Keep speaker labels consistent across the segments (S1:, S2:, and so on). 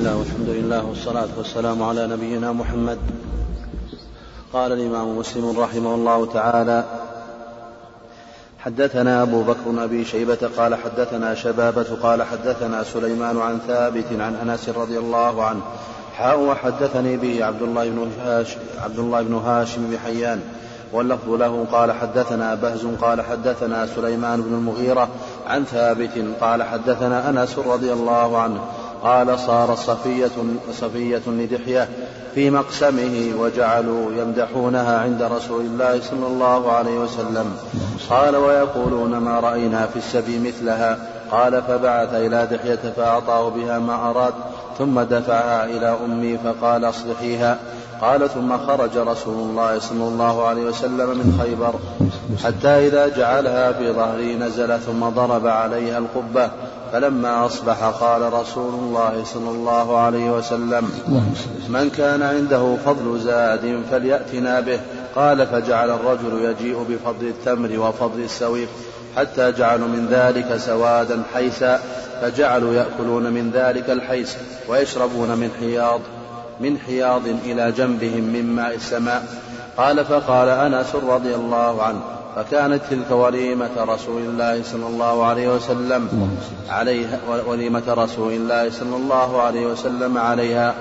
S1: الله والحمد لله والصلاة والسلام على نبينا محمد. قال الإمام مسلم رحمه الله تعالى حدثنا أبو بكر أبي شيبة قال حدثنا شبابة قال حدثنا سليمان عن ثابت عن أنس رضي الله عنه حاء وحدثني به عبد الله بن هاشم عبد الله بن هاشم بن حيان. واللفظ له قال حدثنا بهز قال حدثنا سليمان بن المغيرة عن ثابت قال حدثنا أنس رضي الله عنه قال صار صفية صفية لدحية في مقسمه وجعلوا يمدحونها عند رسول الله صلى الله عليه وسلم. قال ويقولون ما رأينا في السبي مثلها. قال فبعث إلى دحية فأعطاه بها ما أراد ثم دفعها إلى أمي فقال أصلحيها. قال ثم خرج رسول الله صلى الله عليه وسلم من خيبر. حتى إذا جعلها في ظهري نزل ثم ضرب عليها القبة. فلما أصبح قال رسول الله صلى الله عليه وسلم من كان عنده فضل زاد فليأتنا به. قال فجعل الرجل يجيء بفضل التمر وفضل السويق حتى جعلوا من ذلك سوادا حيسا فجعلوا يأكلون من ذلك الحيس ويشربون من حياض من حياض إلى جنبهم من ماء السماء. قال فقال أنس رضي الله عنه فكانت تلك وليمة رسول الله صلى الله عليه وسلم عليها وليمة رسول الله صلى الله عليه وسلم عليها.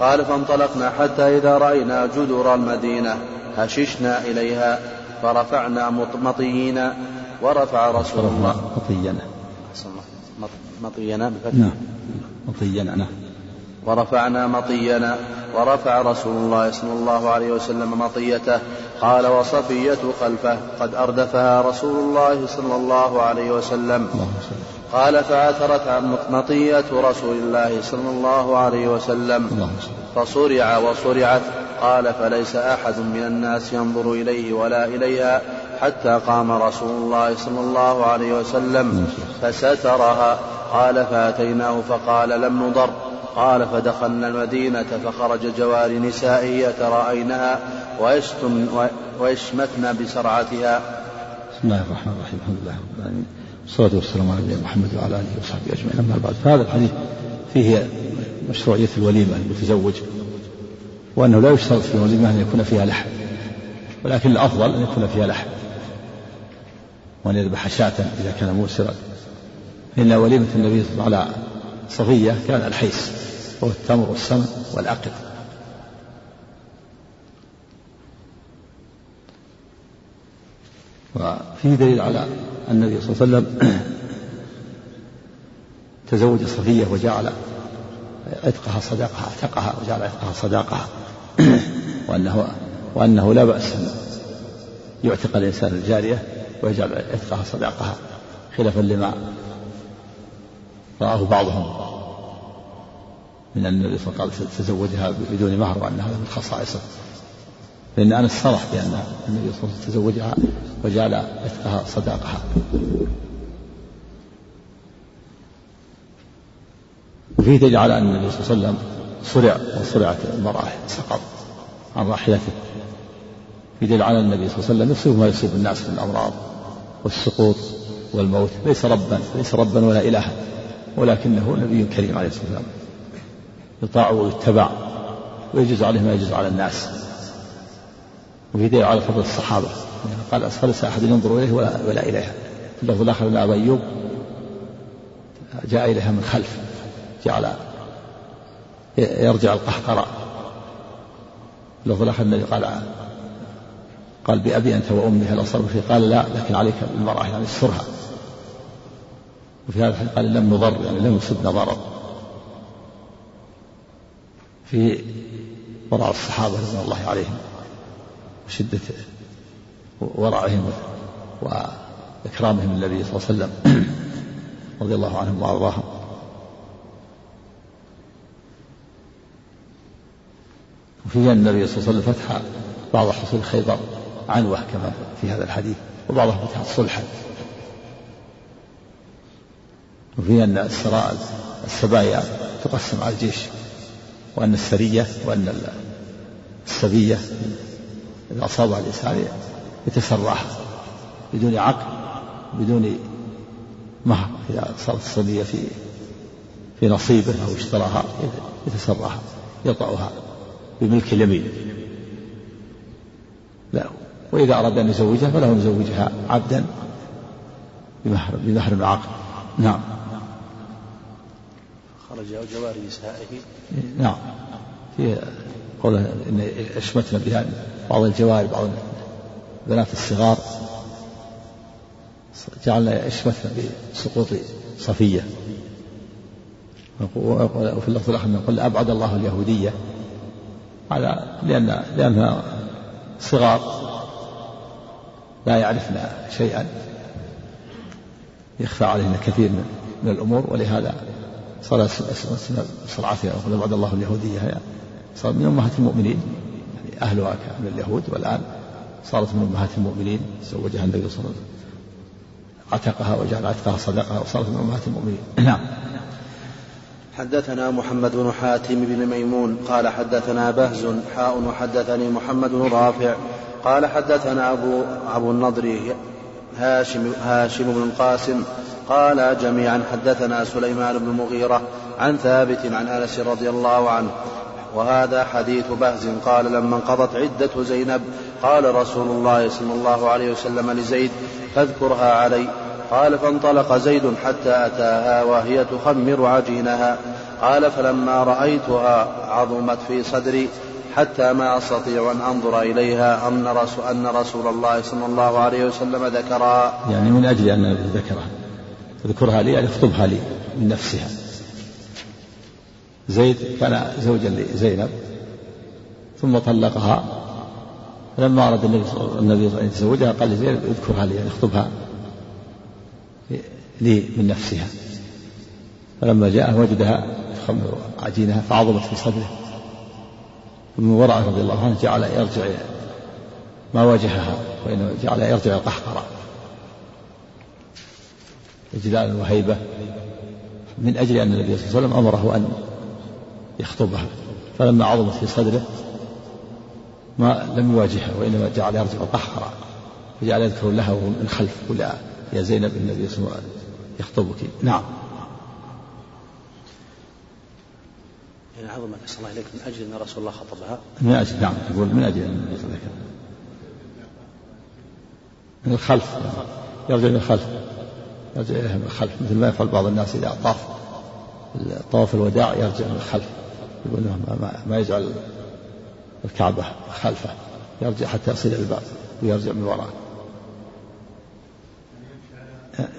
S1: قال فانطلقنا حتى إذا رأينا جدر المدينة هششنا إليها فرفعنا مطيين ورفع رسول الله.
S2: مطينا.
S1: مطينا
S2: نعم. مطينا نعم.
S1: ورفعنا مطينا ورفع رسول الله صلى الله عليه وسلم مطيته. قال وصفية خلفه قد أردفها رسول الله صلى الله عليه وسلم. قال فعثرت مطية رسول الله صلى الله عليه وسلم. فصرع وصرعت. قال فليس أحد من الناس ينظر إليه ولا إليها حتى قام رسول الله صلى الله عليه وسلم فسترها. قال فأتيناه فقال لم نضر. قال فدخلنا المدينة فخرج جوار نسائه يتراءينها ويشمتن بسرعتها.
S2: بسم الله الرحمن الرحيم. الحمد لله رب العالمين. والصلاة والسلام على نبينا محمد وعلى آله وصحبه أجمعين. أما بعد فهذا الحديث فيه مشروعية الوليمة المتزوج وأنه لا يشترط في الوليمة أن يكون فيها لحم ولكن الأفضل أن يكون فيها لحم وأن يذبح شاة إذا كان موسرا إن وليمة النبي صلى الله عليه وسلم صفية كان الحيس وهو التمر والسمن والعقد وفيه دليل على أن النبي صلى الله عليه وسلم تزوج صفية وجعل عتقها صداقها اعتقها وجعل عتقها صداقها. وأنه وأنه لا بأس أن يعتق الإنسان الجارية ويجعل عتقها صداقها خلافا لما رآه بعضهم من أن النبي صلى الله عليه وسلم تزوجها بدون مهر وأنها من خصائصه. لأن أنس صرح بأن النبي صلى الله عليه وسلم تزوجها وجعل عتقها صداقها. وفيه دليل على أن النبي صلى الله عليه وسلم صرع وصرعت المرأة سقط عن راحلته في دليل على النبي صلى الله عليه وسلم يصيب ما يصيب الناس من الأمراض والسقوط والموت. ليس ربا ليس ربا ولا إلها. ولكنه نبي كريم عليه الصلاة والسلام. يطاع ويتبع ويجوز عليه ما يجوز على الناس. وفي دليل على فضل الصحابة. قال فليس أحد ينظر إليه ولا, ولا إليها في اللفظ الآخر من أبا أيوب. جاء إليها من خلف. جعل يرجع القهقراء اللفظ الآخر الذي قال قال بأبي أنت وأمي هل فيه قال لا لكن عليك بالمرأة يعني استرها وفي هذا الحديث قال لم نضر يعني لم يصبنا ضرر في ورع الصحابة رضوان الله عليهم وشدة ورعهم وإكرامهم للنبي صلى الله عليه وسلم رضي الله عنهم وأرضاهم. وفي النبي صلى الله عليه وسلم فتح بعض حصول خيبر عنوة كما في هذا الحديث وبعضها فتح صلحا. وفي أن السراء السبايا تقسم على الجيش وأن السرية وأن السبية إذا أصابها الإنسان يتسرعها بدون عقل بدون مهر إذا صارت السبية في في نصيبه أو اشتراها يتسرها يطأها بملك اليمين. لا وإذا أراد أن يزوجها فله أن يزوجها عبدا بمهر بمهر عقد نعم.
S1: خرج جوار نسائه.
S2: نعم. في قوله إن أشمتنا بها بعض الجوار بعض البنات الصغار. جعلنا أشمتنا بسقوط صفية. وفي اللفظ الآخر نقول أبعد الله اليهودية. على لأن لأنها صغار لا يعرفن شيئا. يخفى عليهن كثير من الأمور ولهذا صار صرعتها يقول بعد الله اليهودية. صار من أمهات المؤمنين يعني أهلها من اليهود والآن صارت من أمهات المؤمنين. زوجها النبي صلى الله عليه وسلم. عتقها وجعل عتقها صدقها وصارت من أمهات المؤمنين. نعم.
S1: حدثنا محمد بن حاتم بن ميمون قال حدثنا بهز حاء وحدثني محمد بن رافع قال حدثنا أبو أبو النضر هاشم هاشم بن القاسم قال جميعا حدثنا سليمان بن المغيرة عن ثابت عن أنس رضي الله عنه وهذا حديث بهز. قال لما انقضت عدة زينب قال رسول الله صلى الله عليه وسلم لزيد فاذكرها علي. قال فانطلق زيد حتى أتاها وهي تخمر عجينها. قال فلما رأيتها عظمت في صدري حتى ما أستطيع أن أنظر إليها أن رسول, أن رسول الله صلى الله عليه وسلم ذكرها.
S2: يعني من أجل أن ذكرها. اذكرها لي يعني اخطبها لي من نفسها. زيد كان زوجا لزينب ثم طلقها. فلما أراد النبي النبي أن يتزوجها قال لزينب اذكرها لي يعني اخطبها لي من نفسها. فلما جاء وجدها تخمر عجينها فعظمت في صدره. ابن ورعه رضي الله عنه جعل يرجع ما واجهها وإنما جعل يرجع القحقرة إجلالا وهيبة من أجل أن النبي صلى الله عليه وسلم أمره أن يخطبها فلما عظمت في صدره ما لم يواجهها وإنما جعل يرجع القحقرة وجعل يذكر لها وهو من خلف يقول يا زينب النبي صلى الله عليه وسلم يخطبك. نعم.
S1: يعني عظمت أسأل الله إليك من أجل أن رسول الله خطبها؟
S2: من أجل نعم يقول من أجل النبي صلى الله عليه وسلم من الخلف يرجع من الخلف. يرجع إليها من الخلف مثل ما يفعل بعض الناس إذا طاف طواف الوداع يرجع من الخلف يقول ما, ما, يجعل الكعبة خلفه يرجع حتى يصل إلى الباب ويرجع من وراءه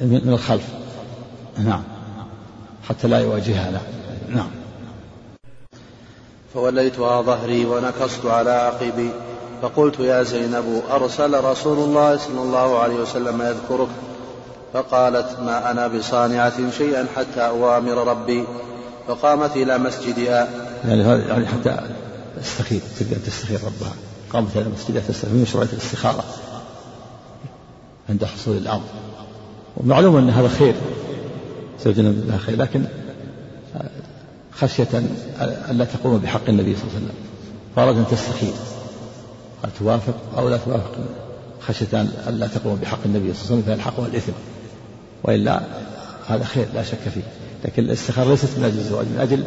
S2: من الخلف. نعم. حتى لا يواجهها لا. نعم.
S1: فوليتها ظهري ونكصت على عقبي فقلت يا زينب أرسل رسول الله صلى الله عليه وسلم يذكرك. فقالت ما أنا بصانعة شيئا حتى أوامر ربي. فقامت إلى مسجدها.
S2: يعني يعني حتى تستخير أن تستخير ربها. قامت إلى مسجدها تستخير. من مشروعية الاستخارة عند حصول الأمر. ومعلوم أن هذا خير. زوجنا بالله خير. لكن خشية ألا تقوم بحق النبي صلى الله عليه وسلم. فأراد أن تستخير. هل توافق أو لا توافق. خشية أن لا تقوم بحق النبي صلى الله عليه وسلم. فيلحقها الإثم وإلا هذا خير لا شك فيه. لكن الاستخارة ليست من أجل الزواج من أجل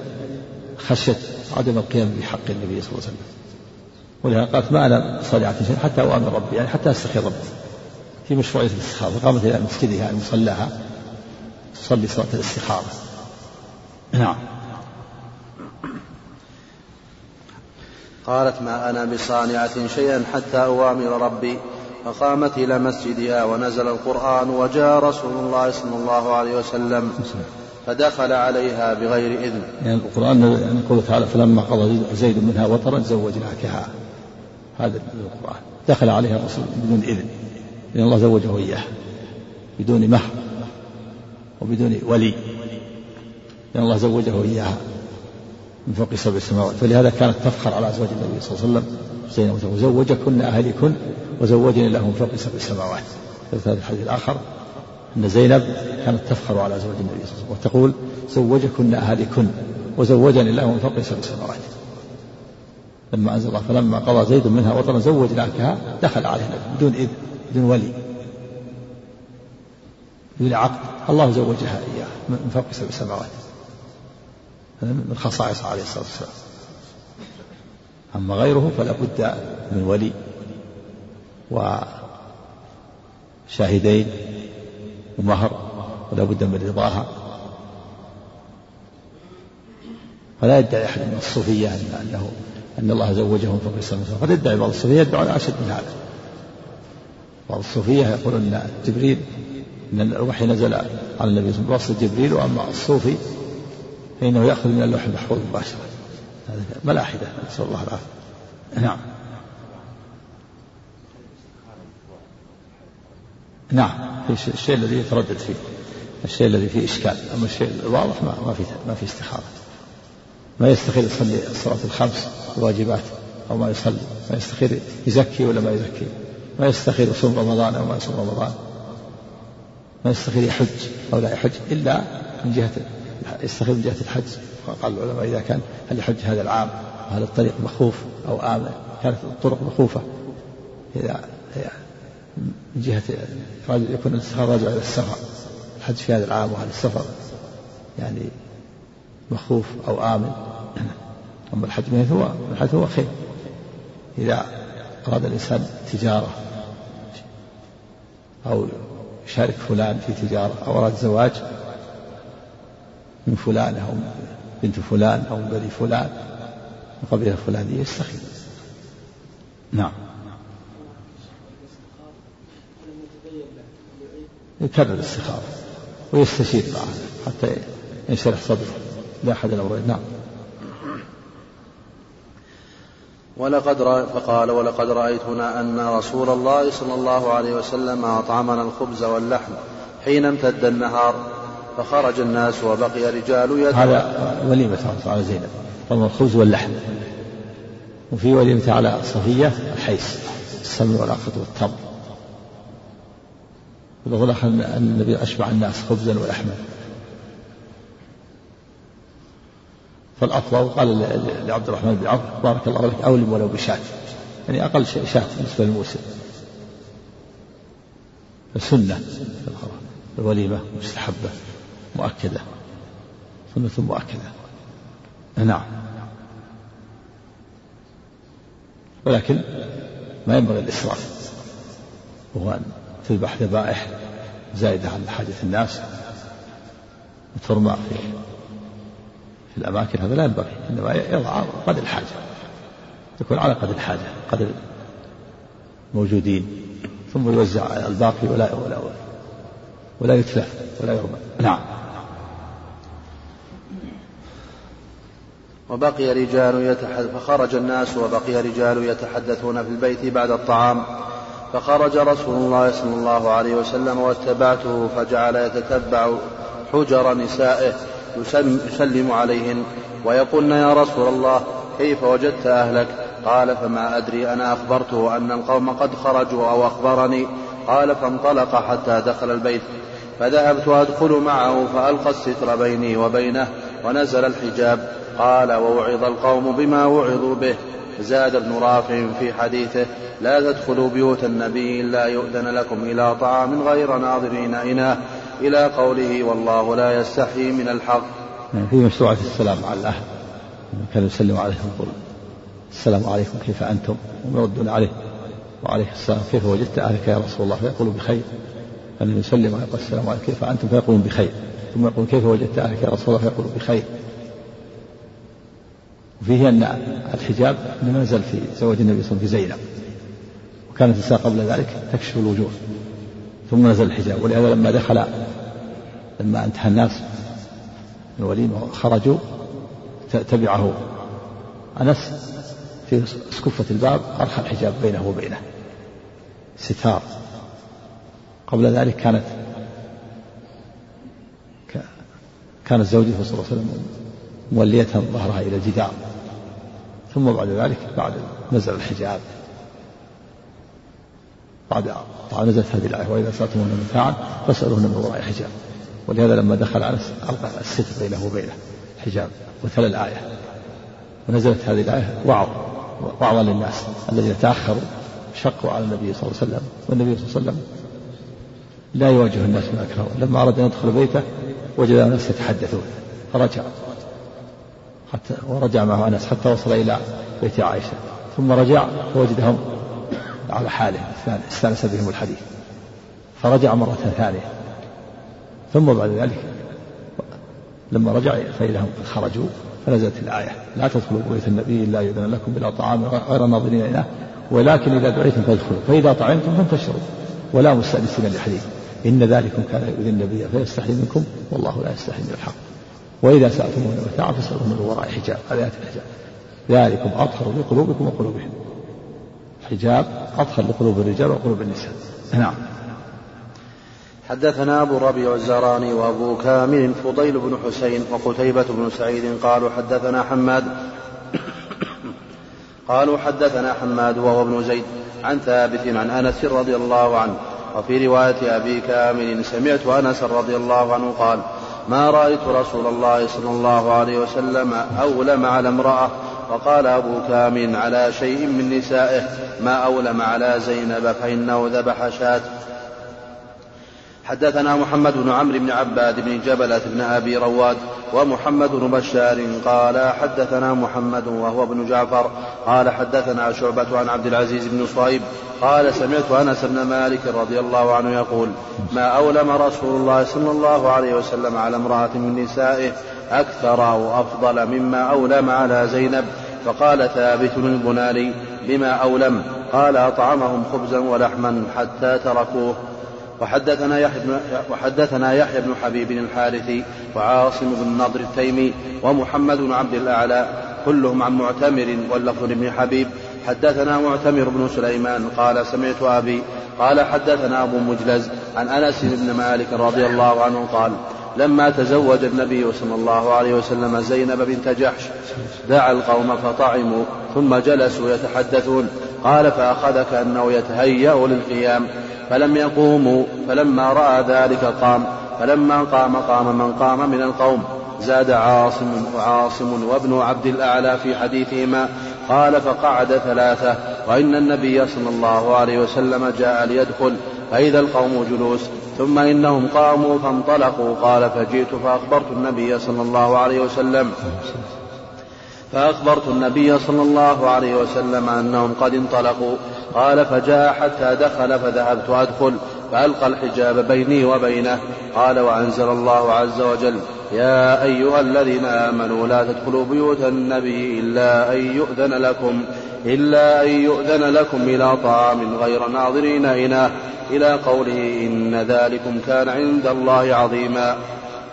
S2: خشية عدم القيام بحق النبي صلى الله عليه وسلم. ولهذا قالت ما أنا صالحة شيء حتى أؤمن ربي يعني حتى أستخير ربي. في مشروعية الاستخارة فقامت إلى مسجدها يعني مصلاها تصلي صلاة الاستخارة. نعم.
S1: قالت ما أنا بصانعة شيئا حتى أوامر ربي. فقامت إلى مسجدها ونزل القرآن وجاء رسول الله صلى الله عليه وسلم فدخل عليها بغير إذن.
S2: يعني القرآن يعني تعالى فلما قضى زيد منها وطرا زوجناكها هذا القرآن. دخل عليها الرسول بدون إذن. لأن الله زوجه إياه. بدون مهر. وبدون ولي. لأن الله زوجه إياها. من فوق سبع سماوات. فلهذا كانت تفخر على أزواج النبي صلى الله عليه وسلم. زينب وزوجكن أهلكن وزوجني له من فوق سبع سماوات. في الحديث الآخر أن زينب كانت تفخر على أزواج النبي صلى الله عليه وسلم وتقول زوجكن أهلكن وزوجني له من فوق سبع سماوات. لما أنزل الله فلما قضى زيد منها وطرا زوجناكها دخل عليها بدون إذن بدون ولي بدون عقد. الله زوجها إياه من فوق سبع سماوات. من خصائص عليه الصلاة والسلام. أما غيره فلا بد من ولي وشاهدين ومهر ولا بد من رضاها. فلا يدعي أحد من الصوفية أنه أن الله زوجهم فوق السماء قد يدعي بعض الصوفية يدعون أشد من هذا. بعض الصوفية يقولون أن جبريل أن الوحي نزل على النبي صلى الله عليه وسلم. جبريل وأما الصوفي فإنه يأخذ من اللوح المحفوظ مباشرة. ملاحدة نسأل الله العافية. نعم. نعم في الشيء الذي يتردد فيه الشيء الذي فيه إشكال. أما الشيء الواضح ما, ما في ما في استخارة. ما يستخير يصلي الصلاة الخمس الواجبات أو ما يصلي. ما يستخير يزكي ولا ما يزكي. ما يستخير يصوم رمضان أو ما يصوم رمضان. ما يستخير يحج أو لا يحج إلا من جهة يستخير من جهة الحج. قال العلماء إذا كان هل يحج هذا العام وهل الطريق مخوف أو آمن كانت الطرق مخوفة إذا من جهة يكون الاستخارة راجع إلى السفر الحج في هذا العام وهل السفر يعني مخوف أو آمن. أما الحج من هو الحج هو خير. إذا أراد الإنسان تجارة أو يشارك فلان في تجارة أو أراد زواج من فلان أو بنت فلان أو بني فلان من قبيلة فلانية يستخير نعم. يكرر الاستخارة ويستشير معه حتى ينشرح صدره. لأحد الأمرين نعم.
S1: ولقد رأي فقال ولقد رأيت هنا أن رسول الله صلى الله عليه وسلم أطعمنا الخبز واللحم حين امتد النهار فخرج الناس وبقي رجال
S2: يدعون. هذا وليمة على زينب. طعم الخبز واللحم. وفي وليمة على صفية الحيس السمن والعقد والتمر. أن النبي أشبع الناس خبزا ولحما. فالأفضل قال لعبد الرحمن بن عوف بارك الله لك أولم ولو بشاة. يعني أقل شيء شاة بالنسبة للموسم. سنة الوليمة مستحبة. مؤكدة. سنة مؤكدة. نعم. ولكن ما ينبغي الإسراف. وهو أن تذبح ذبائح زائدة عن حاجة الناس وترمى في في الأماكن. هذا لا ينبغي إنما يضع قدر الحاجة. يكون على قدر الحاجة قدر الموجودين. ثم يوزع الباقي ولا ولا ولا يتلف ولا يرمى. نعم.
S1: وبقي رجال يتحدث فخرج الناس وبقي رجال يتحدثون في البيت بعد الطعام. فخرج رسول الله صلى الله عليه وسلم واتبعته فجعل يتتبع حجر نسائه يسلم عليهن. ويقولن يا رسول الله كيف وجدت أهلك؟ قال فما أدري أنا أخبرته أن القوم قد خرجوا أو أخبرني. قال فانطلق حتى دخل البيت. فذهبت أدخل معه فألقى الستر بيني وبينه ونزل الحجاب. قال ووعظ القوم بما وعظوا به. زاد ابن رافع في حديثه لا تدخلوا بيوت النبي إلا يؤذن لكم إلى طعام غير ناظرين إناه. إلى قوله والله لا يستحيي من الحق.
S2: في مشروعة السلام على الأهل. كان يسلم عليهم يقول السلام عليكم كيف أنتم؟ ويردون عليه. وعليه السلام كيف وجدت أهلك يا رسول الله؟ فيقول بخير. أن يسلم ويقول السلام عليكم. كيف أنتم؟ فيقولون بخير. ثم يقول كيف وجدت أهلك يا رسول الله؟ فيقول بخير. وفيه أن الحجاب إنما نزل في زواج النبي صلى الله عليه وسلم في زينب. وكانت النساء قبل ذلك تكشف الوجوه. ثم نزل الحجاب. ولهذا لما دخل لما انتهى الناس من الوليمة خرجوا تبعه أنس في سكفة الباب أرخى الحجاب بينه وبينه. ستار. قبل ذلك كانت كانت زوجته صلى الله عليه وسلم مولية ظهرها إلى الجدار. ثم بعد ذلك بعد نزل الحجاب. بعد طبعا نزلت هذه الآية وإذا سألتموهن متاعا فاسألوهن من وراء حجاب. ولهذا لما دخل أنس ألقى الستر بينه وبينه حجاب وتلا الآية. ونزلت هذه الآية وعظ وعظا للناس الذين تأخروا شقوا على النبي صلى الله عليه وسلم. والنبي صلى الله عليه وسلم لا يواجه الناس ما أكرهوا. لما أراد أن يدخل بيته وجد الناس يتحدثون فرجع. حتى ورجع معه أنس حتى وصل إلى بيت عائشة. ثم رجع فوجدهم على حالهم استأنس بهم الحديث. فرجع مرة ثانية. ثم بعد ذلك لما رجع فإذا هم خرجوا فنزلت الآية لا تدخلوا بيت النبي إلا يؤذن لكم بلا طعام غير ناظرين إله ولكن إذا دعيتم فادخلوا فإذا طعمتم فانتشروا ولا مستأنسين لحديث. إن ذلكم كان يؤذي النبي فيستحي منكم والله لا يستحي من الحق. وإذا سألتموهن متاعا فاسألوهن من وراء حجاب آية الحجاب. ذلكم أطهر لقلوبكم وقلوبهم. حجاب أطهر لقلوب الرجال وقلوب النساء. نعم.
S1: حدثنا أبو ربيع الزراني وأبو كامل فضيل بن حسين وقتيبة بن سعيد قالوا حدثنا حماد قالوا حدثنا حماد وهو ابن زيد عن ثابت عن أنس رضي الله عنه. وفي رواية أبي كامل سمعت أنس رضي الله عنه قال ما رأيت رسول الله صلى الله عليه وسلم أولم على امرأة وقال أبو كامل على شيء من نسائه ما أولم على زينب فإنه ذبح شاة حدثنا محمد بن عمرو بن عباد بن جبلة بن أبي رواد ومحمد بن بشار قال حدثنا محمد وهو ابن جعفر قال حدثنا شعبة عن عبد العزيز بن صهيب قال سمعت أنس بن مالك رضي الله عنه يقول ما أولم رسول الله صلى الله عليه وسلم على امرأة من نسائه أكثر أو أفضل مما أولم على زينب فقال ثابت البناني بما أولم قال أطعمهم خبزا ولحما حتى تركوه وحدثنا يحيى بن وحدثنا يحيى بن حبيب الحارثي وعاصم بن النضر التيمي ومحمد بن عبد الأعلى كلهم عن معتمر واللفظ بن حبيب. حدثنا معتمر بن سليمان قال سمعت أبي قال حدثنا أبو مجلز عن أنس بن مالك رضي الله عنه قال لما تزوج النبي صلى الله عليه وسلم زينب بنت جحش دعا القوم فطعموا ثم جلسوا يتحدثون. قال فأخذ كأنه يتهيأ للقيام. فلم يقوموا فلما رأى ذلك قام فلما قام قام من قام من القوم. زاد عاصم وعاصم وابن عبد الأعلى في حديثهما قال فقعد ثلاثة وإن النبي صلى الله عليه وسلم جاء ليدخل فإذا القوم جلوس ثم إنهم قاموا فانطلقوا قال فجئت فأخبرت النبي صلى الله عليه وسلم. فأخبرت النبي صلى الله عليه وسلم أنهم قد انطلقوا قال فجاء حتى دخل فذهبت أدخل فألقى الحجاب بيني وبينه. قال وأنزل الله عز وجل يا أيها الذين آمنوا لا تدخلوا بيوت النبي إلا أن يؤذن لكم إلا أن يؤذن لكم إلى طعام غير ناظرين إناه. إلى قوله إن ذلكم كان عند الله عظيما.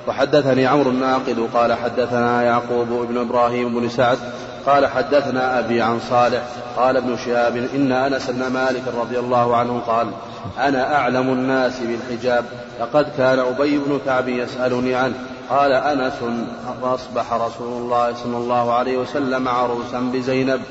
S1: وحدثني عمرو الناقد قال حدثنا يعقوب بن إبراهيم بن سعد قال حدثنا أبي عن صالح قال ابن شهاب إن أنس بن مالك رضي الله عنه قال أنا أعلم الناس بالحجاب لقد كان أبي بن كعب يسألني عنه. قال أنس فأصبح رسول الله صلى الله عليه وسلم عروسا بزينب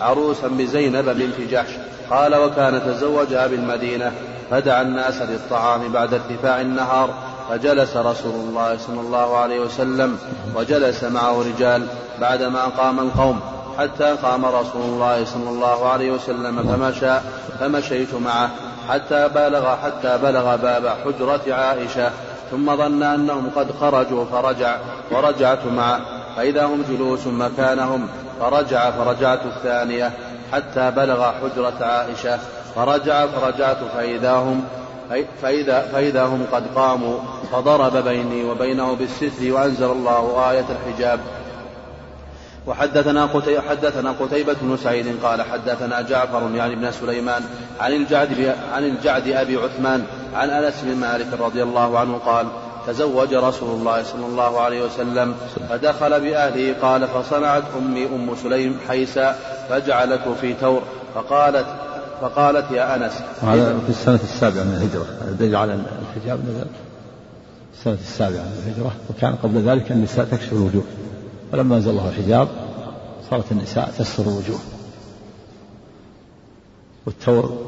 S1: عروسا بزينب بنت جحش. قال وكان تزوجها بالمدينة فدعا الناس للطعام بعد ارتفاع النهار. فجلس رسول الله صلى الله عليه وسلم وجلس معه رجال بعدما قام القوم. حتى قام رسول الله صلى الله عليه وسلم فمشى فمشيت معه حتى بلغ حتى بلغ باب حجرة عائشة. ثم ظن أنهم قد خرجوا فرجع ورجعت معه. فإذا هم جلوس مكانهم فرجع فرجعت الثانية حتى بلغ حجرة عائشة. فرجع فرجعت فإذا هم فإذا, فإذا هم قد قاموا فضرب بيني وبينه بالستر وأنزل الله آية الحجاب. وحدثنا قتي حدثنا قتيبة بن سعيد قال حدثنا جعفر يعني ابن سليمان عن الجعد عن الجعد أبي عثمان عن أنس بن مالك رضي الله عنه قال تزوج رسول الله صلى الله عليه وسلم فدخل بأهله قال فصنعت أمي أم سليم حيسا فجعلته في تور فقالت فقالت يا أنس
S2: هذا في السنة السابعة من الهجرة. الدليل على الحجاب نزل السنة السابعة من الهجرة. وكان قبل ذلك النساء تكشف الوجوه. فلما أنزل الله الحجاب صارت النساء تستر الوجوه. والتور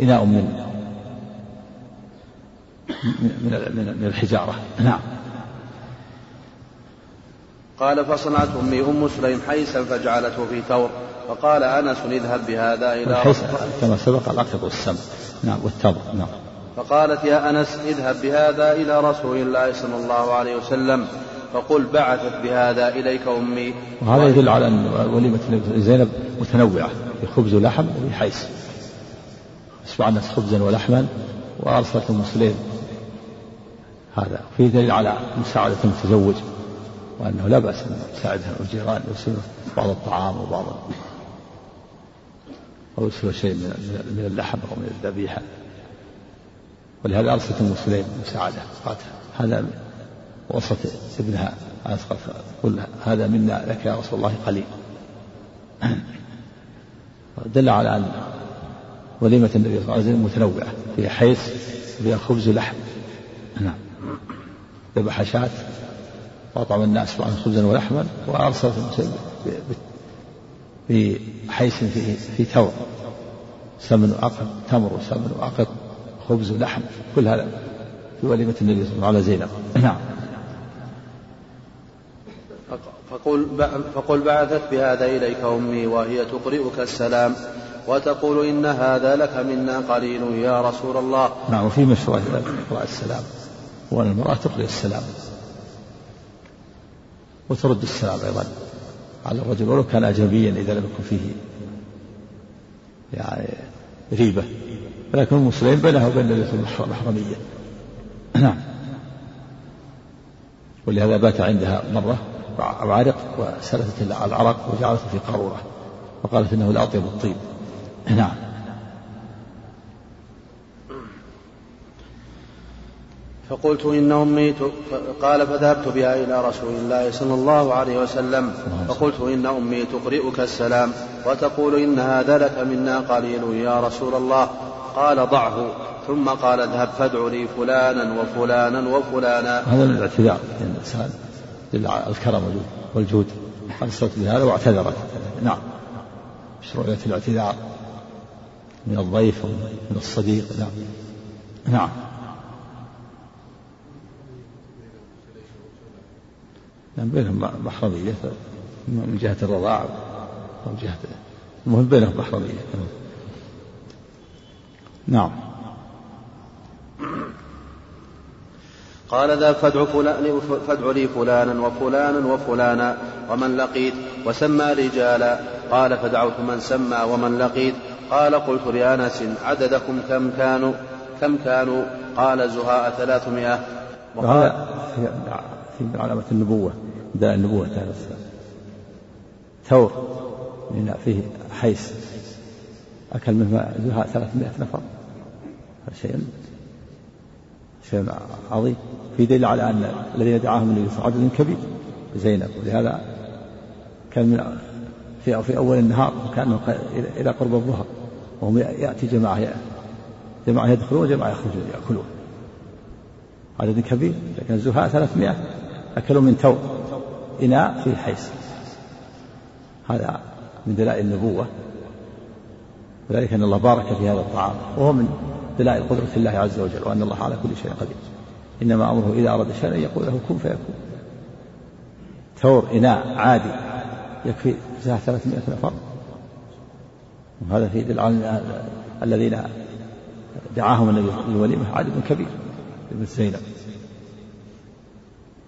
S2: إناء من من من الحجارة. نعم.
S1: قال فصنعت أمي أم سليم حيسا فجعلته في ثور فقال أنس اذهب بهذا إلى
S2: كما سبق العقد والسم نعم والتمر نعم.
S1: فقالت يا أنس اذهب بهذا إلى رسول الله صلى الله عليه وسلم فقل بعثت بهذا إليك أمي.
S2: وهذا يدل على أن وليمة زينب متنوعة في خبز ولحم وفي حيث. أشبع الناس خبزا ولحما وأرسلت أم سليم. هذا فيه دليل على مساعدة المتزوج وأنه لا بأس أن يساعدها الجيران يرسلوا بعض الطعام وبعض أو يرسلوا شيء من اللحم أو من الذبيحة. ولهذا أرسلت أم سليم مساعدة هذا وصت ابنها. قل هذا منا لك يا رسول الله قليل. دل على أن وليمة النبي صلى الله عليه وسلم متنوعة فيها حيث فيها خبز ولحم نعم. ذبح شاة وأطعم الناس عن خبزا ولحما وأرسل بحيث في في تمر سمن وعقد تمر وسمن وعقد خبز ولحم كل هذا في وليمة النبي صلى الله عليه وسلم. على زينب. نعم.
S1: فقل, فقل بعثت بهذا إليك أمي وهي تقرئك السلام وتقول إن هذا لك منا قليل يا رسول الله.
S2: نعم وفي مشروع إقراء السلام. وأن المرأة تقرئ السلام وترد السلام أيضا. على الرجل ولو كان أجنبيا إذا لم يكن فيه يعني ريبة. ولكن المسلمين بينها وبين المحرمية نعم. ولهذا بات عندها مرة عرق وسلفت العرق وجعلته في قارورة وقالت إنه لأطيب الطيب. نعم.
S1: فقلت إن أمي قال فذهبت بها إلى رسول الله صلى الله عليه وسلم فقلت إن أمي تقرئك السلام. وتقول إن هذا لك منا؟ قليل يا رسول الله. قال ضعه. ثم قال اذهب فادع لي فلانا وفلانا وفلانا.
S2: هذا من الاعتذار الإنسان الكرم والجود. أرسلت بهذا واعتذرت. نعم. مشروعية الاعتذار من الضيف ومن الصديق. نعم. نعم. نعم بينهم محرمية من جهة الرضاع أو جهة المهم بينهم محرمية نعم.
S1: قال ذا فادع, فلان فادع لي فلانا وفلانا وفلانا ومن لقيت وسمى رجالا. قال فدعوت من سمى ومن لقيت. قال قلت لأنس عددكم كم كانوا كم كانوا؟ قال زهاء ثلاثمائة.
S2: وهذا في علامة النبوة داء النبوة ثور من فيه حيس أكل منه زهاء ثلاثمائة نفر. شيء شيء عظيم. في دليل على أن الذين دعاهم النبي صلى عدد كبير زينب. ولهذا كان من في في أول النهار كأنه إلى قرب الظهر وهم يأتي جماعة جماعة يدخلون وجماعة يخرجون يأكلون. عدد كبير لكن الزهاء 300 أكلوا من تو إناء فيه حيس هذا من دلائل النبوة. وذلك أن الله بارك في هذا الطعام. وهو من دلائل قدرة الله عز وجل وأن الله على كل شيء قدير. إنما أمره إذا أراد شيئا أن يقول له كن فيكون. ثور إناء عادي يكفي زهاء 300 نفر. وهذا في دل على الذين دعاهم النبي للوليمة عدد كبير. ابن زينب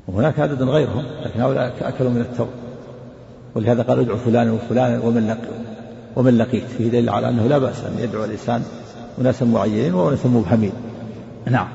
S2: وهناك عدد غيرهم لكن هؤلاء أكلوا من التور ولهذا قال ادعوا فلانا وفلانا ومن لقي ومن لقيت. فيه دليل على أنه لا بأس أن يدعو الإنسان أناسا معينين وأناسا مبهمين. نعم.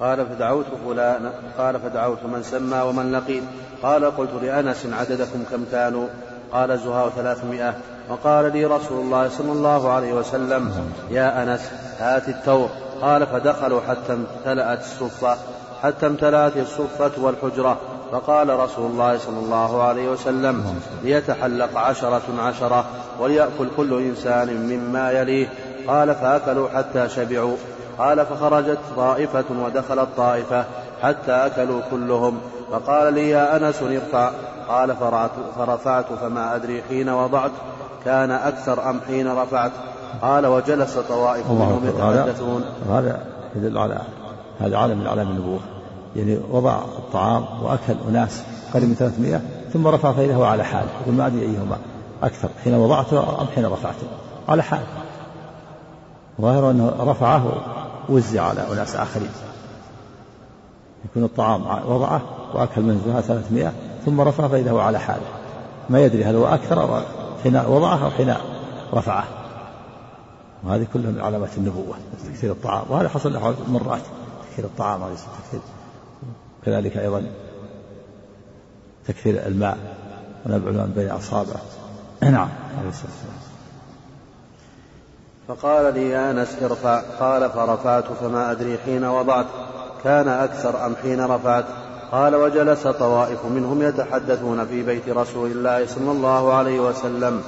S1: قال فدعوت فلانا قال فدعوت من سمى ومن لقيت. قال قلت لأنس عددكم كم كانوا؟ قال زهاء ثلاثمائة. وقال لي رسول الله صلى الله عليه وسلم يا أنس هات التور قال فدخلوا حتى امتلأت الصفة حتى امتلأت الصفة والحجرة. فقال رسول الله صلى الله عليه وسلم ليتحلق عشرة عشرة وليأكل كل إنسان مما يليه. قال فأكلوا حتى شبعوا. قال فخرجت طائفة ودخلت طائفة حتى أكلوا كلهم. فقال لي يا أنس ارفع. قال فرفعت فما أدري حين وضعت كان أكثر أم حين رفعت. قال وجلس طوائف منهم يتحدثون.
S2: هذا يدل على هذا عالم من أعلام النبوة. يعني وضع الطعام وأكل أناس قريب من 300 ثم رفع فإذا على حاله يقول ما أدري أيهما. أكثر. حين وضعته أم حين رفعته على حال. ظاهر أنه رفعه وزع على أناس آخرين. يكون الطعام وضعه وأكل منه ثلاثمائة ثم رفع فإذا هو على حاله ما يدري هل هو أكثر حين وضعه أو حين رفعه. وهذه كلها من علامات النبوة تكثير الطعام. وهذا حصل له مرات تكثير الطعام عليه تكثير كذلك أيضا تكثير الماء ونبع الماء بين أصابعه نعم عليه الصلاة والسلام.
S1: فقال لي أنس ارفع. قال فرفعت فما أدري حين وضعت. كان أكثر أم حين رفعت؟ قال وجلس طوائف منهم يتحدثون في بيت رسول الله صلى الله عليه وسلم.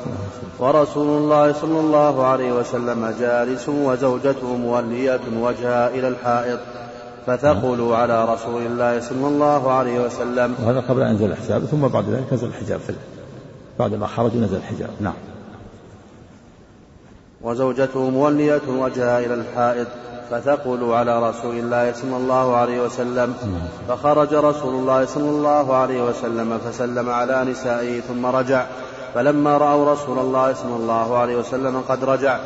S1: ورسول الله صلى الله عليه وسلم جالس وزوجته مولية وجهها إلى الحائط فثقلوا على رسول الله صلى الله عليه وسلم.
S2: وهذا قبل أن ينزل الحجاب ثم بعد ذلك نزل الحجاب بعد ما خرجوا نزل الحجاب. نعم.
S1: وزوجته مولية وجهها إلى الحائط فتقول على رسول الله صلى الله عليه وسلم. فخرج رسول الله صلى الله عليه وسلم فسلم على نسائه ثم رجع. فلما رأوا رسول الله صلى الله عليه وسلم قد رجع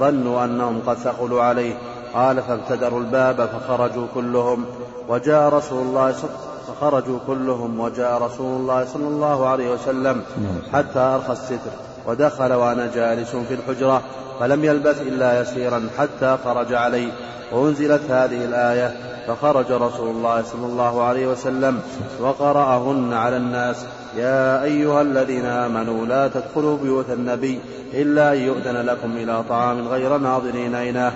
S1: ظنوا أنهم قد ثقلوا عليه. قال فابتدروا الباب فخرجوا كلهم. وجاء رسول الله صلى فخرجوا كلهم وجاء رسول الله صلى الله عليه وسلم حتى أرخى الستر ودخل وأنا جالس في الحجرة. فلم يلبث إلا يسيرا حتى خرج علي وأنزلت هذه الآية فخرج رسول الله صلى الله عليه وسلم وقرأهن على الناس. يا أيها الذين آمنوا لا تدخلوا بيوت النبي إلا أن يؤذن لكم إلى طعام غير ناظرين إناه.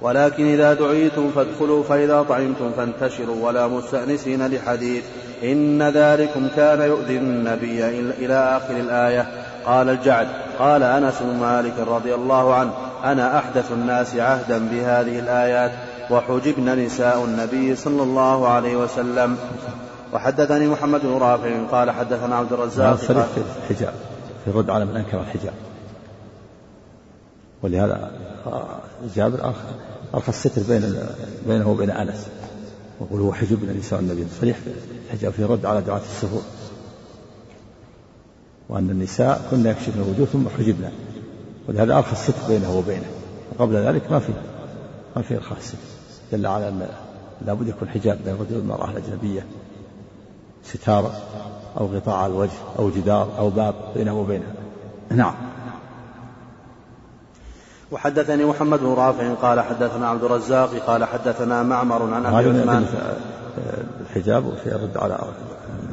S1: ولكن إذا دعيتم فادخلوا فإذا طعمتم فانتشروا ولا مستأنسين لحديث. إن ذلكم كان يؤذي النبي إلى آخر الآية. قال الجعد قال أنس بن مالك رضي الله عنه أنا أحدث الناس عهدا بهذه الآيات وحجبن نساء النبي صلى الله عليه وسلم. وحدثني محمد بن رافع قال حدثنا عبد الرزاق
S2: في الحجاب في الرد على من أنكر الحجاب. ولهذا جابر أرخى الستر بين بينه وبين أنس ويقول هو حجبنا نساء النبي صريح الحجاب في رد على دعاة السفور. وأن النساء كنا يكشفن الوجوه ثم حجبنا ولهذا أرخى الستر بينه وبينه. وقبل ذلك ما في ما في إرخاء الستر دل على أن لابد يكون حجاب بين الرجل والمرأة الأجنبية ستارة أو غطاء على الوجه أو جدار أو باب بينه وبينها نعم.
S1: وحدثني محمد بن رافع قال حدثنا عبد الرزاق قال حدثنا معمر عن أبي عثمان.
S2: الحجاب وفي الرد على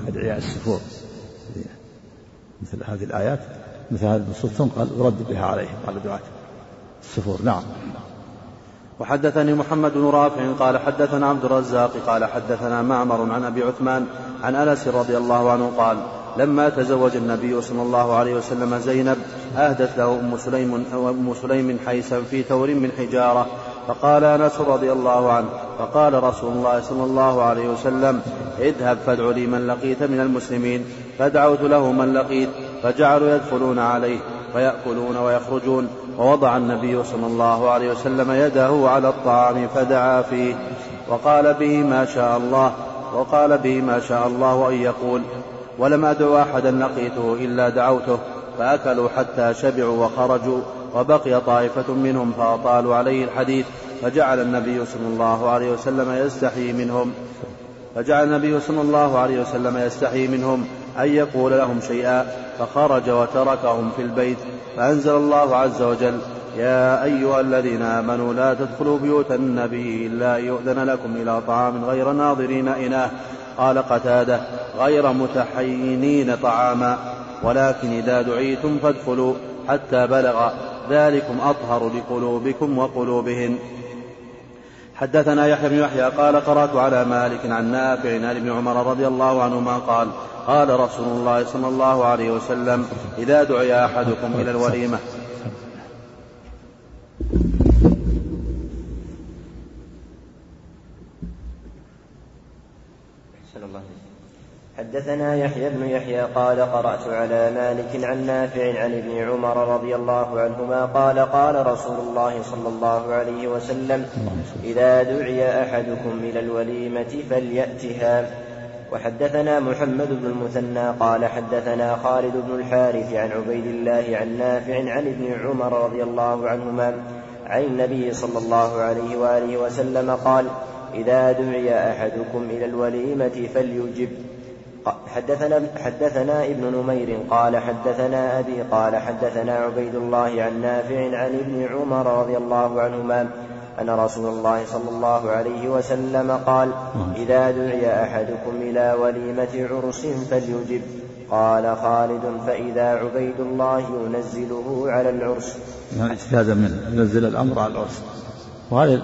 S2: أدعياء السفور. مثل هذه الآيات مثل هذه النصوص تنقل يرد بها عليهم على دعاة السفور. نعم.
S1: وحدثني محمد بن رافع قال حدثنا عبد الرزاق قال حدثنا معمر عن أبي عثمان عن أنس رضي الله عنه قال لما تزوج النبي صلى الله عليه وسلم زينب أهدت له أم سليم أم سليم حيسا في ثور من حجارة فقال أنس رضي الله عنه فقال رسول الله صلى الله عليه وسلم اذهب فادع لي من لقيت من المسلمين. فدعوت له من لقيت فجعلوا يدخلون عليه ويأكلون ويخرجون ووضع النبي صلى الله عليه وسلم يده على الطعام فدعا فيه وقال به ما شاء الله وقال به ما شاء الله أن يقول ولم أدع أحدا لقيته إلا دعوته فأكلوا حتى شبعوا وخرجوا وبقي طائفة منهم فأطالوا عليه الحديث فجعل النبي صلى الله عليه وسلم يستحي منهم فجعل النبي صلى الله عليه وسلم يستحي منهم أن يقول لهم شيئا فخرج وتركهم في البيت فأنزل الله عز وجل يا أيها الذين آمنوا لا تدخلوا بيوت النبي إلا أن يؤذن لكم إلى طعام غير ناظرين إناه. قال قتادة غير متحينين طعاما ولكن إذا دعيتم فادخلوا حتى بلغ ذلكم أطهر لقلوبكم وقلوبهن. حدثنا يحيى بن يحيى قال قرأت على مالك عن نافع عن ابن عمر رضي الله عنهما قال قال رسول الله صلى الله عليه وسلم إذا دعي أحدكم إلى الوليمة
S3: حدثنا يحيى بن يحيى قال قرأت على مالك عن نافع عن ابن عمر رضي الله عنهما قال قال رسول الله صلى الله عليه وسلم إذا دعي أحدكم إلى الوليمة فليأتها. وحدثنا محمد بن المثنى قال حدثنا خالد بن الحارث عن عبيد الله عن نافع عن ابن عمر رضي الله عنهما عن النبي صلى الله عليه وآله وسلم قال إذا دعي أحدكم إلى الوليمة فليجب. حدثنا حدثنا ابن نمير قال حدثنا أبي قال حدثنا عبيد الله عن نافع عن ابن عمر رضي الله عنهما أن رسول الله صلى الله عليه وسلم قال إذا دعي أحدكم إلى وليمة عرس فليجب. قال خالد فإذا عبيد الله ينزله على العرس.
S2: يعني اجتهادا منه ينزل الأمر على العرس. وهذا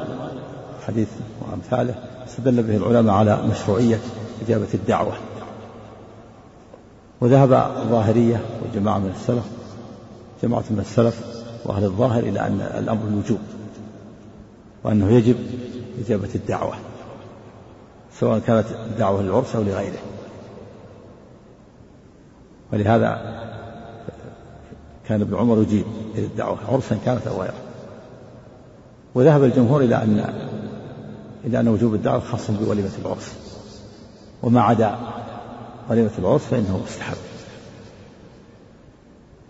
S2: الحديث وأمثاله استدل به العلماء على مشروعية إجابة الدعوة. وذهب الظاهرية وجماعة من السلف جماعة من السلف وأهل الظاهر إلى أن الأمر الوجوب وأنه يجب إجابة الدعوة سواء كانت الدعوة للعرس أو لغيره. ولهذا كان ابن عمر يجيب إلى الدعوة عرسا كانت أو غيره. وذهب الجمهور إلى أن إلى أن وجوب الدعوة خاص بوليمة العرس. وما عدا وليمة العرس فإنه مستحب.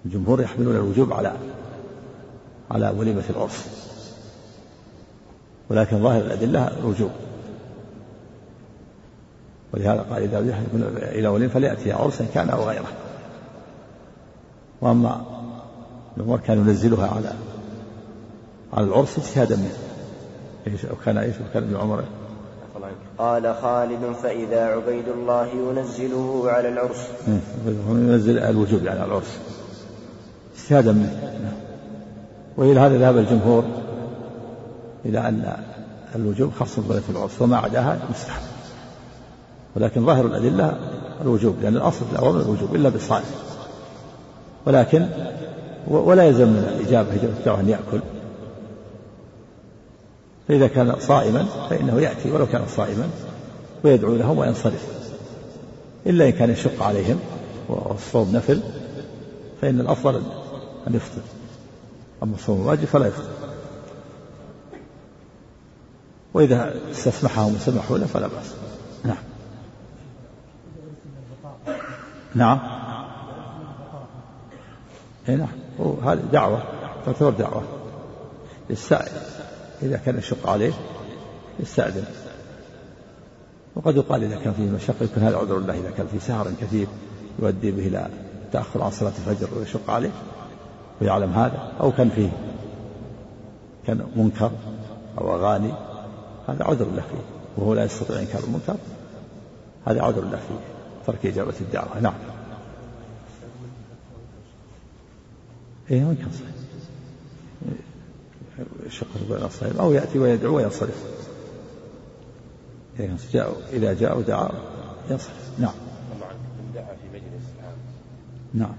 S2: الجمهور يحملون الوجوب على على وليمة العرس. ولكن ظاهر الأدلة الوجوب. ولهذا قال إذا ذهب إلى وليمة فليأتي عرسا كان أو غيره. وأما الأمور كان ينزلها على على العرس اجتهادا منه. وكان إيش وكان ابن عمر
S3: قال خالد فإذا عبيد الله ينزله على العرس
S2: ينزل الوجوب على العرس اجتهادا منه. وإلى هذا ذهب الجمهور إلى أن الوجوب خاص بغاية العرس وما عداها مستحب. ولكن ظاهر الأدلة الوجوب لأن الأصل في الأوامر الوجوب إلا بصالح ولكن ولا يلزم من الإجابة إجابة أن يأكل. فإذا كان صائما فإنه يأتي ولو كان صائما ويدعو لهم وينصرف. إلا إن كان يشق عليهم والصوم نفل فإن الأفضل أن يفطر. أما الصوم الواجب فلا يفطر. وإذا استسمحهم وسمحوا له فلا بأس. نعم. نعم. اي نعم. هذه دعوة تعتبر دعوة للسائل إذا كان يشق عليه يستأذن. وقد يقال إذا كان فيه مشقة يكون هذا عذر الله إذا كان في سهر كثير يؤدي به إلى تأخر عن صلاة الفجر ويشق عليه؟ ويعلم هذا؟ أو كان فيه كان منكر أو أغاني هذا عذر له فيه. وهو لا يستطيع إنكار المنكر هذا عذر له فيه. ترك إجابة الدعوة. نعم. إيه منكر صحيح. يشق بين الصائم أو يأتي ويدعو وينصرف. إذا جاءوا دعا ينصرف. نعم. دعا في مجلس نعم.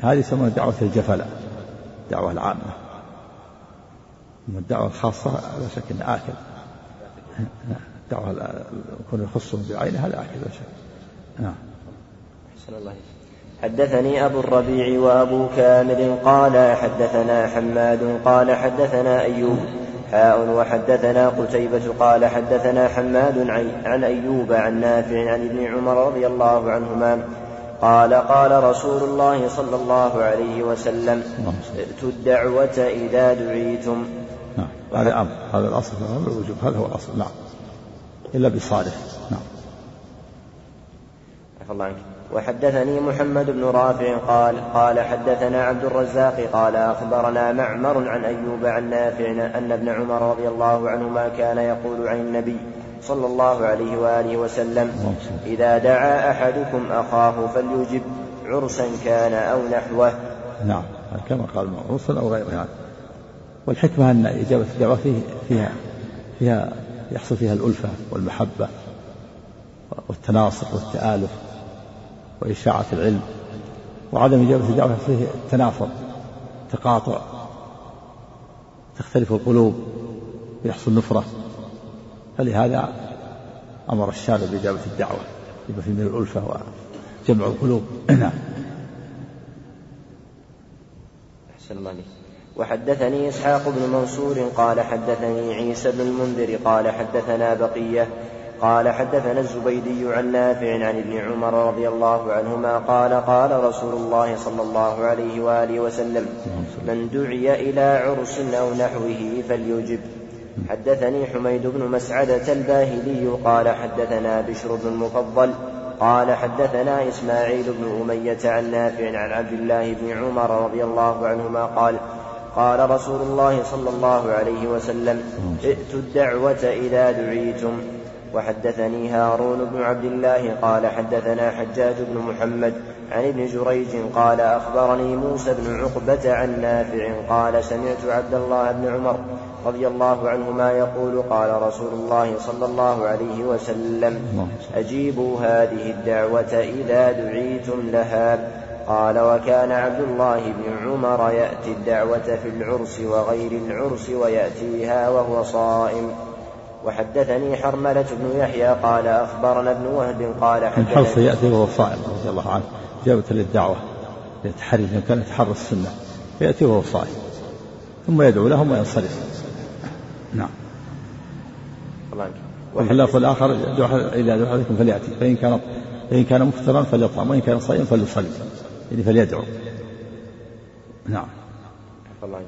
S2: هذه يسمونها دعوة الجفلة. الدعوة العامة. أما الدعوة الخاصة لا شك أنه آكل. الدعوة يكون يخصهم بعينه هذا آكل لا شك. نعم.
S3: أحسن الله حدثني أبو الربيع وأبو كامل قال حدثنا حماد قال حدثنا أيوب حاء وحدثنا قتيبة قال حدثنا حماد عن أيوب عن نافع عن ابن عمر رضي الله عنهما قال قال رسول الله صلى الله عليه وسلم ائتوا الدعوة إذا دعيتم.
S2: نعم. هذا أمر. هذا الأصل. الأمر الوجوب. هذا هو الأصل. نعم. إلا بصالح نعم.
S3: الله عنك. وحدثني محمد بن رافع قال قال حدثنا عبد الرزاق قال أخبرنا معمر عن أيوب عن نافع أن ابن عمر رضي الله عنهما كان يقول عن النبي صلى الله عليه وآله وسلم إذا دعا أحدكم أخاه فليجب عرسا كان أو نحوه
S2: نعم كما قال عرسا أو غيره يعني. والحكمة أن إجابة الدعوة فيه فيها فيها يحصل فيها الألفة والمحبة والتناصر والتآلف وإشاعة العلم وعدم إجابة الدعوة فيه التنافر تقاطع تختلف القلوب ويحصل نفرة. فلهذا أمر الشارع بإجابة الدعوة يبقى في من الألفة وجمع القلوب. نعم.
S3: أحسن الله وحدثني إسحاق بن منصور قال حدثني عيسى بن المنذر قال حدثنا بقية قال حدثنا الزبيدي عن نافع عن ابن عمر رضي الله عنهما قال قال رسول الله صلى الله عليه وآله وسلم من دعي إلى عرس أو نحوه فليجب. حدثني حميد بن مسعدة الباهلي قال حدثنا بشر بن المفضل قال حدثنا إسماعيل بن أمية عن نافع عن عبد الله بن عمر رضي الله عنهما قال قال رسول الله صلى الله عليه وسلم ائتوا الدعوة إذا دعيتم. وحدثني هارون بن عبد الله قال حدثنا حجاج بن محمد عن ابن جريج قال أخبرني موسى بن عقبة عن نافع قال سمعت عبد الله بن عمر رضي الله عنهما يقول قال رسول الله صلى الله عليه وسلم أجيبوا هذه الدعوة إذا دعيتم لها قال وكان عبد الله بن عمر يأتي الدعوة في العرس وغير العرس ويأتيها وهو صائم وحدثني حرملة بن يحيى قال أخبرنا ابن وهب قال
S2: حدثني الحرص يأتي وهو صائم رضي الله عنه إجابة للدعوة يتحري كان يتحرى السنة فيأتي وهو صائم ثم يدعو لهم وينصرف. نعم. وفي اللفظ الآخر إذا دعا عليكم فليأتي فإن كان فإن كان مفطرا فليطعم وإن كان صائما فليصلي يعني فليدعو. نعم.
S3: الله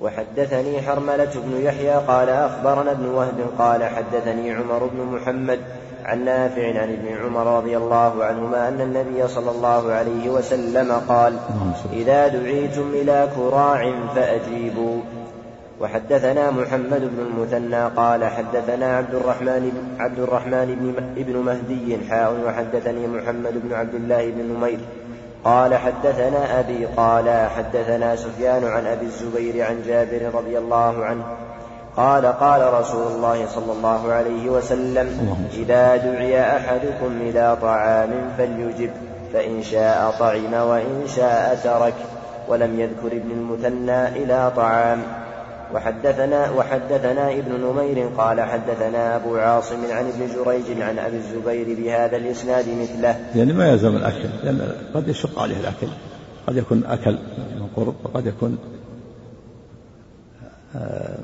S3: وحدثني حرملة بن يحيى قال أخبرنا ابن وهب قال حدثني عمر بن محمد عن نافع عن ابن عمر رضي الله عنهما أن النبي صلى الله عليه وسلم قال إذا دعيتم إلى كراع فأجيبوا. وحدثنا محمد بن المثنى قال حدثنا عبد الرحمن عبد الرحمن بن مهدي حاء وحدثني محمد بن عبد الله بن نمير قال حدثنا أبي قال حدثنا سفيان عن أبي الزبير عن جابر رضي الله عنه قال قال رسول الله صلى الله عليه وسلم إذا دعي أحدكم إلى طعام فليجب فإن شاء طعم وإن شاء ترك ولم يذكر ابن المثنى إلى طعام. وحدثنا وحدثنا ابن نمير قال حدثنا أبو عاصم عن ابن جريج عن أبي الزبير بهذا الإسناد مثله.
S2: يعني ما يلزم الأكل لأن قد يشق عليه الأكل قد يكون أكل من قرب وقد يكون آه،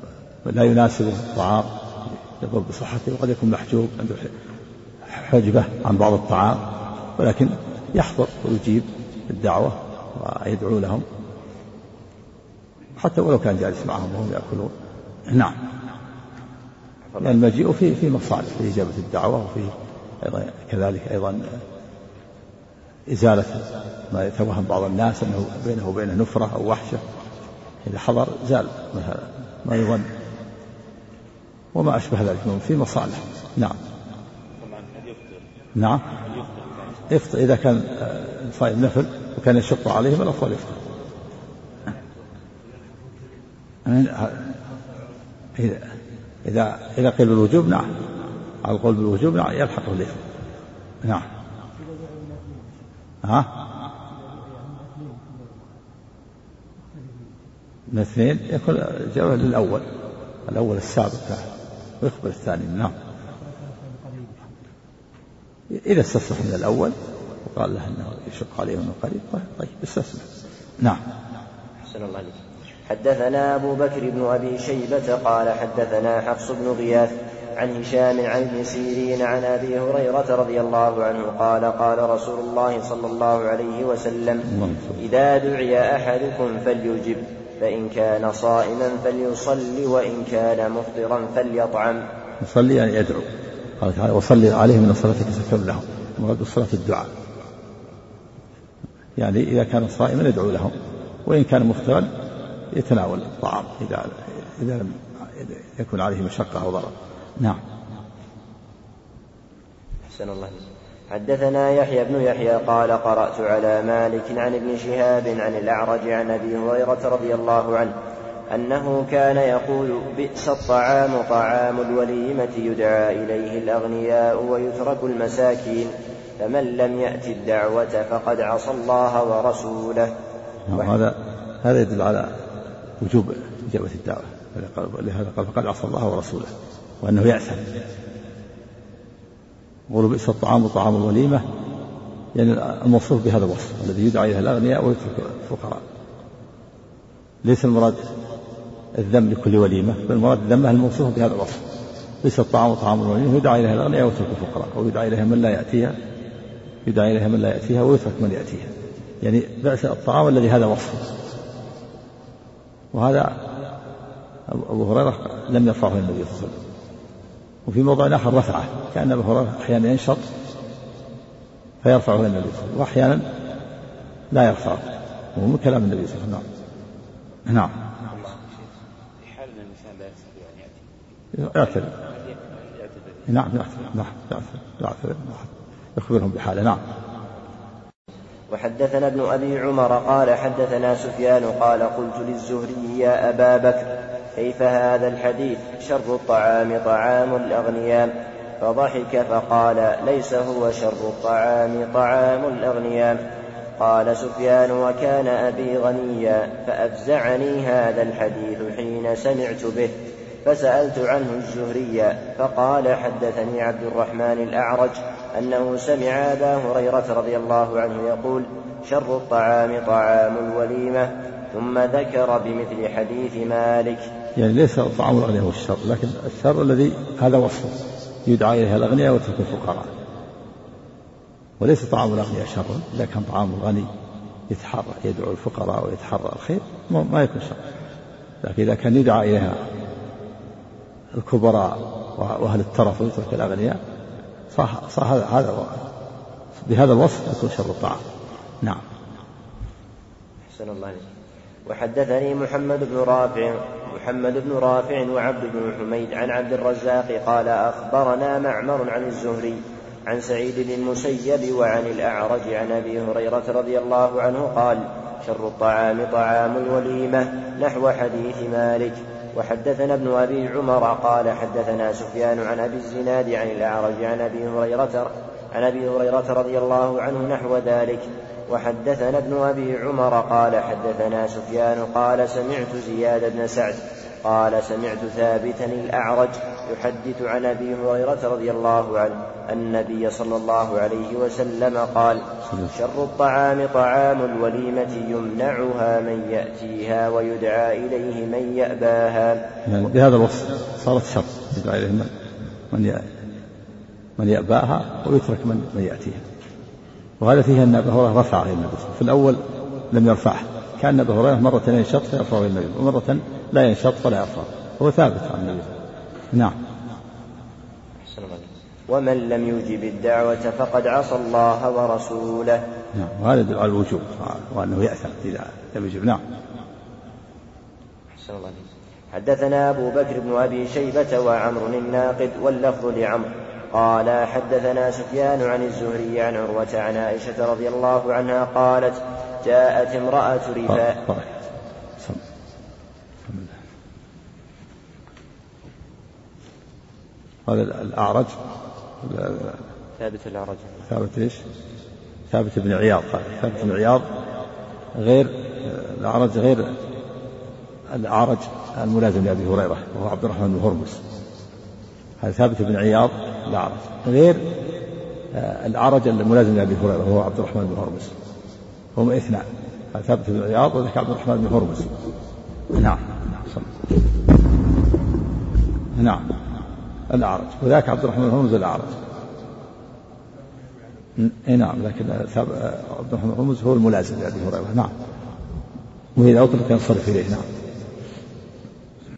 S2: لا يناسبه الطعام يضر بصحته وقد يكون محجوب عنده حجبة عن بعض الطعام ولكن يحضر ويجيب الدعوة ويدعو لهم. حتى ولو كان جالس معهم وهم يأكلون. نعم. لأن المجيء في في مصالح في إجابة الدعوة وفي أيضا كذلك أيضا إزالة ما يتوهم بعض الناس أنه بينه وبينه نفرة أو وحشة. إذا حضر زال ما يظن. وما أشبه ذلك في مصالح. نعم. نعم. يفطر إذا كان صائم نفل وكان يشق عليهم الأفضل يفطر إذا إذا قيل بالوجوب نعم. على القول بالوجوب نعم يلحقه الإثم نعم. ها؟ من اثنين يكون جواب للأول. الأول السابق ويخبر الثاني. نعم. إذا استصلح من الأول وقال له أنه يشق عليه من قريب طيب استسلم نعم.
S3: أحسن الله عليك حدثنا أبو بكر بن أبي شيبة قال حدثنا حفص بن غياث عن هشام عن ابن سيرين عن أبي هريرة رضي الله عنه قال قال رسول الله صلى الله عليه وسلم إذا دعي أحدكم فليجب فإن كان صائما فليصلي وإن كان مفطرا فليطعم.
S2: يصلي يعني يدعو. قال تعالى وصلي عليهم من صلاتك سكر لهم مراد الصلاة الدعاء. يعني إذا كان صائما يدعو لهم وإن كان مفطرا يتناول الطعام إذا إذا لم يكن عليه مشقة أو ضرر. نعم.
S3: أحسن الله حدثنا يحيى بن يحيى قال قرأت على مالك عن ابن شهاب عن الأعرج عن أبي هريرة رضي الله عنه أنه كان يقول بئس الطعام طعام الوليمة يدعى إليه الأغنياء ويترك المساكين فمن لم يأت الدعوة فقد عصى الله ورسوله.
S2: نعم هذا هذا يدل على وجوب إجابة الدعوة. لهذا قال فقد عصى الله ورسوله وأنه يأثم. يقول بئس الطعام طعام الوليمة يعني الموصوف بهذا الوصف الذي يدعى إليه الأغنياء ويترك الفقراء. ليس المراد الذم لكل وليمة بل المراد الذمة الموصوف بهذا الوصف؟ ليس الطعام طعام الوليمة يدعى إليها الأغنياء ويترك الفقراء أو يدعى إليها من لا يأتيها يدعى إليها من لا يأتيها ويترك من يأتيها. يعني بئس الطعام الذي هذا وصفه وهذا أبو هريرة لم يرفعه النبي صلى الله عليه وسلم. وفي موضع آخر رفعه كأن أبا هريرة أحيانا ينشط فيرفعه النبي صلى الله عليه وسلم وأحيانا لا يرفعه وهو من كلام النبي صلى الله عليه وسلم. نعم. نعم. في حال ان الانسان لا يستطيع ان ياتي يعتذر نعم يعتذر نعم يعتذر يخبرهم بحاله. نعم.
S3: وحدثنا ابن أبي عمر قال حدثنا سفيان قال قلت للزهري يا أبا بكر كيف هذا الحديث؟ شر الطعام طعام الأغنياء. فضحك فقال ليس هو شر الطعام طعام الأغنياء. قال سفيان وكان أبي غنيا فأفزعني هذا الحديث حين سمعت به. فسألت عنه الزهري فقال حدثني عبد الرحمن الأعرج أنه سمع أبا هريرة رضي الله عنه يقول شر الطعام طعام الوليمة ثم ذكر بمثل حديث مالك.
S2: يعني ليس طعام الأغنياء هو الشر لكن الشر الذي هذا وصفه يدعى إليه الأغنياء وترك الفقراء. وليس طعام الأغنياء شرا إذا كان طعام الغني يتحرى يدعو الفقراء ويتحرى الخير ما يكون شر. لكن إذا كان يدعى إليها الكبراء وأهل الترف ويترك الأغنياء صح صح هذا هذا بهذا الوصف يكون شر الطعام. نعم.
S3: أحسن الله عليك وحدثني محمد بن رافع محمد بن رافع وعبد بن حميد عن عبد الرزاق قال أخبرنا معمر عن الزهري عن سعيد بن المسيب وعن الأعرج عن أبي هريرة رضي الله عنه قال شر الطعام طعام الوليمة نحو حديث مالك. وحدثنا ابن أبي عمر قال حدثنا سفيان عن أبي الزناد عن الأعرج عن أبي هريرة عن أبي هريرة رضي الله عنه نحو ذلك. وحدثنا ابن أبي عمر قال حدثنا سفيان قال سمعت زياد بن سعد قال سمعت ثابتا الأعرج يحدث عن أبي هريرة رضي الله عنه النبي صلى الله عليه وسلم قال شر الطعام طعام الوليمة يمنعها من يأتيها ويدعى إليه من يأباها.
S2: يعني بهذا الوصف صارت شر يدعى إليه من من من يأباها ويترك من من يأتيها. وهذا فيه أن أبا هريرة رفع إلى النبي في الأول لم يرفعه. كأن أبا هريرة مرة ينشط فيرفعه إلى النبي ومرة لا ينشط فلا يرفعه هو ثابت عن النبي. نعم.
S3: ومن لم يجب الدعوة فقد عصى الله ورسوله.
S2: نعم وهذا يدل على الوجوب وأنه يأثم إذا لم يجب. نعم.
S3: الله حدثنا أبو بكر بن أبي شيبة وعمر الناقد واللفظ لعمرو قال حدثنا سفيان عن الزهري عن عروة عن عائشة رضي الله عنها قالت جاءت امرأة رفاء
S2: هذا الأعرج؟
S3: ثابت الأعرج.
S2: ثابت إيش؟ ثابت بن عياض ثابت بن عياض. غير الأعرج غير الأعرج الملازم لأبي هريرة وهو عبد الرحمن بن هرمز. هذا ثابت بن عياض الأعرج. غير آه، الأعرج الملازم لأبي هريرة وهو عبد الرحمن بن هرمز. هم اثنان. ثابت بن عياض وذاك عبد الرحمن بن هرمز. نعم. نعم. الأعرج. وذاك عبد الرحمن بن هرمز الأعرج. اي نعم. لكن عبد الرحمن بن هرمز هو الملازم لأبي هريرة. نعم. وإذا أطلق ينصرف إليه. نعم.